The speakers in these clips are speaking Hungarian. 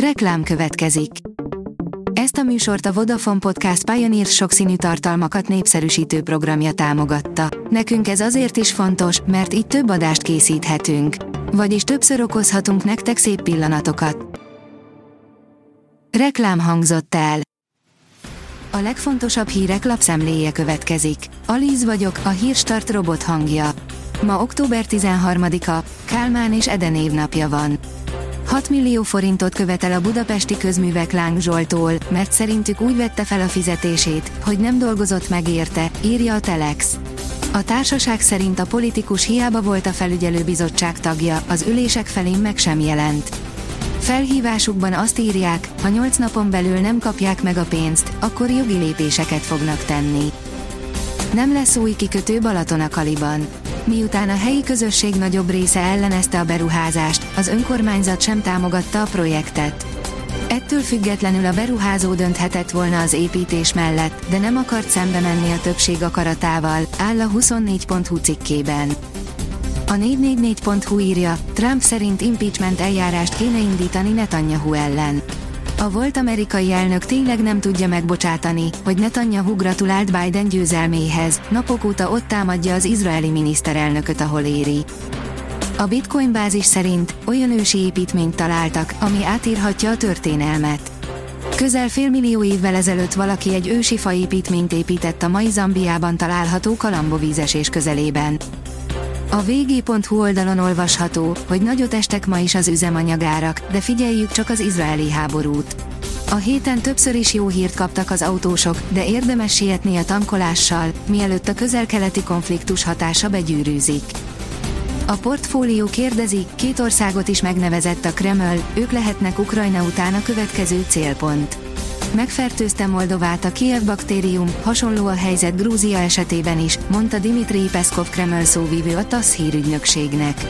Reklám következik. Ezt a műsort a Vodafone Podcast Pioneer sokszínű tartalmakat népszerűsítő programja támogatta. Nekünk ez azért is fontos, mert így több adást készíthetünk. Vagyis többször okozhatunk nektek szép pillanatokat. Reklám hangzott el. A legfontosabb hírek lapszemléje következik. Alíz vagyok, a hírstart robot hangja. Ma október 13-a, Kálmán és Eden évnapja van. 6 millió forintot követel a budapesti közművek Láng Zsoltól, mert szerintük úgy vette fel a fizetését, hogy nem dolgozott meg érte, írja a Telex. A társaság szerint a politikus hiába volt a felügyelőbizottság tagja, az ülések felén meg sem jelent. Felhívásukban azt írják, ha 8 napon belül nem kapják meg a pénzt, akkor jogi lépéseket fognak tenni. Nem lesz új kikötő Balatonakaliban miután a helyi közösség nagyobb része ellenezte a beruházást, az önkormányzat sem támogatta a projektet. Ettől függetlenül a beruházó dönthetett volna az építés mellett, de nem akart szembe menni a többség akaratával, áll a 24.hu cikkében. A 444.hu írja, Trump szerint impeachment eljárást kéne indítani Netanyahu ellen. A volt amerikai elnök tényleg nem tudja megbocsátani, hogy Netanyahu gratulált Biden győzelméhez, napok óta ott támadja az izraeli miniszterelnököt, ahol éri. A Bitcoin bázis szerint olyan ősi építményt találtak, ami átírhatja a történelmet. Közel félmillió évvel ezelőtt valaki egy ősi faépítményt épített a mai Zambiában található kalambóvízesés közelében. A vg.hu oldalon olvasható, hogy nagyot estek ma is az üzemanyagárak, de figyeljük csak az izraeli háborút. A héten többször is jó hírt kaptak az autósok, de érdemes sietni a tankolással, mielőtt a közel-keleti konfliktus hatása begyűrűzik. A portfólió kérdezi, két országot is megnevezett a Kreml, ők lehetnek Ukrajna után a következő célpont. Megfertőzte Moldovát a Kiev baktérium, hasonló a helyzet Grúzia esetében is, mondta Dimitri Peszkov Kreml szóvívő a TASZ hírügynökségnek.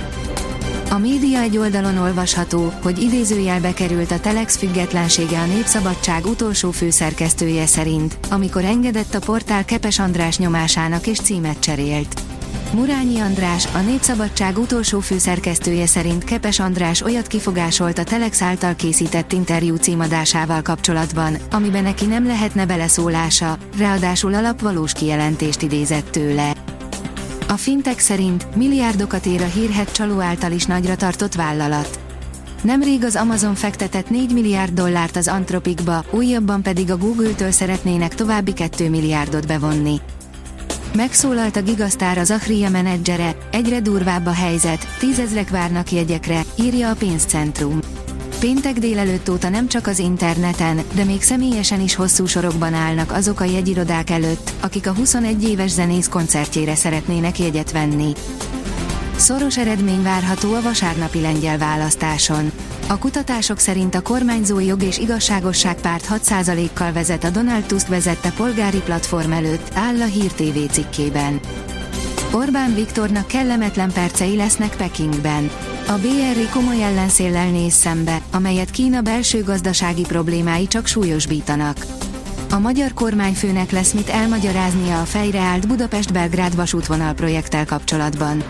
A média egy oldalon olvasható, hogy idézőjelbe került a Telex függetlensége a Népszabadság utolsó főszerkesztője szerint, amikor engedett a portál Kepes András nyomásának és címet cserélt. Murányi András, a Népszabadság utolsó főszerkesztője szerint Kepes András olyat kifogásolt a Telex által készített interjú címadásával kapcsolatban, amiben neki nem lehetne beleszólása, ráadásul alapvalós kijelentést idézett tőle. A fintek szerint milliárdokat ér a hírhet csaló által is nagyra tartott vállalat. Nemrég az Amazon fektetett 4 milliárd dollárt az Antropikba, újabban pedig a Google-től szeretnének további 2 milliárdot bevonni. Megszólalt a Gigasztár az Achria menedzsere, egyre durvább a helyzet, tízezrek várnak jegyekre, írja a pénzcentrum. Péntek délelőtt óta nem csak az interneten, de még személyesen is hosszú sorokban állnak azok a jegyirodák előtt, akik a 21 éves zenész koncertjére szeretnének jegyet venni. Szoros eredmény várható a vasárnapi lengyel választáson. A kutatások szerint a kormányzó jog és igazságosság párt 6%-kal vezet a Donald Tusk vezette polgári platform előtt, áll a Hír TV cikkében. Orbán Viktornak kellemetlen percei lesznek Pekingben. A BRI komoly ellenszéllel néz szembe, amelyet Kína belső gazdasági problémái csak súlyosbítanak. A magyar kormányfőnek lesz mit elmagyaráznia a fejreállt Budapest-Belgrád vasútvonal projekttel kapcsolatban.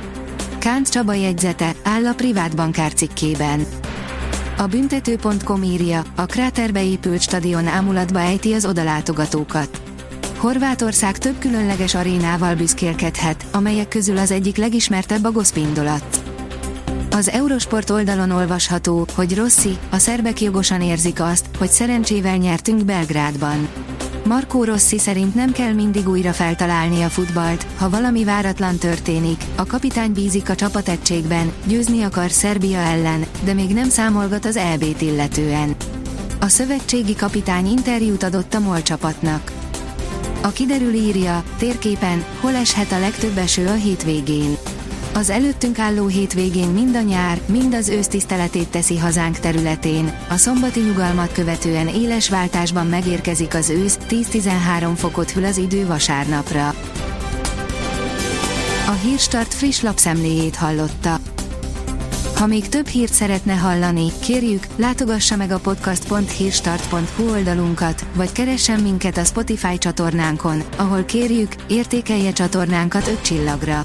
Kánc Csaba jegyzete, áll a privát bankár cikkében. A büntető.com írja, a kráterbe épült stadion ámulatba ejti az odalátogatókat. Horvátország több különleges arénával büszkélkedhet, amelyek közül az egyik legismertebb a Gospindolat. Az Eurosport oldalon olvasható, hogy Rossi, a szerbek jogosan érzik azt, hogy szerencsével nyertünk Belgrádban. Marco Rossi szerint nem kell mindig újra feltalálni a futbalt, ha valami váratlan történik, a kapitány bízik a csapategységben, győzni akar Szerbia ellen, de még nem számolgat az EB-t illetően. A szövetségi kapitány interjút adott a MOL csapatnak. A kiderül írja, térképen, hol eshet a legtöbb eső a hétvégén. Az előttünk álló hétvégén mind a nyár, mind az ősz tiszteletét teszi hazánk területén, a szombati nyugalmat követően éles váltásban megérkezik az ősz, 10-13 fokot hűl az idő vasárnapra. A Hírstart friss lapszemléjét hallotta. Ha még több hírt szeretne hallani, kérjük, látogassa meg a podcast.hírstart.hu oldalunkat, vagy keressen minket a Spotify csatornánkon, ahol kérjük, értékelje csatornánkat 5 csillagra.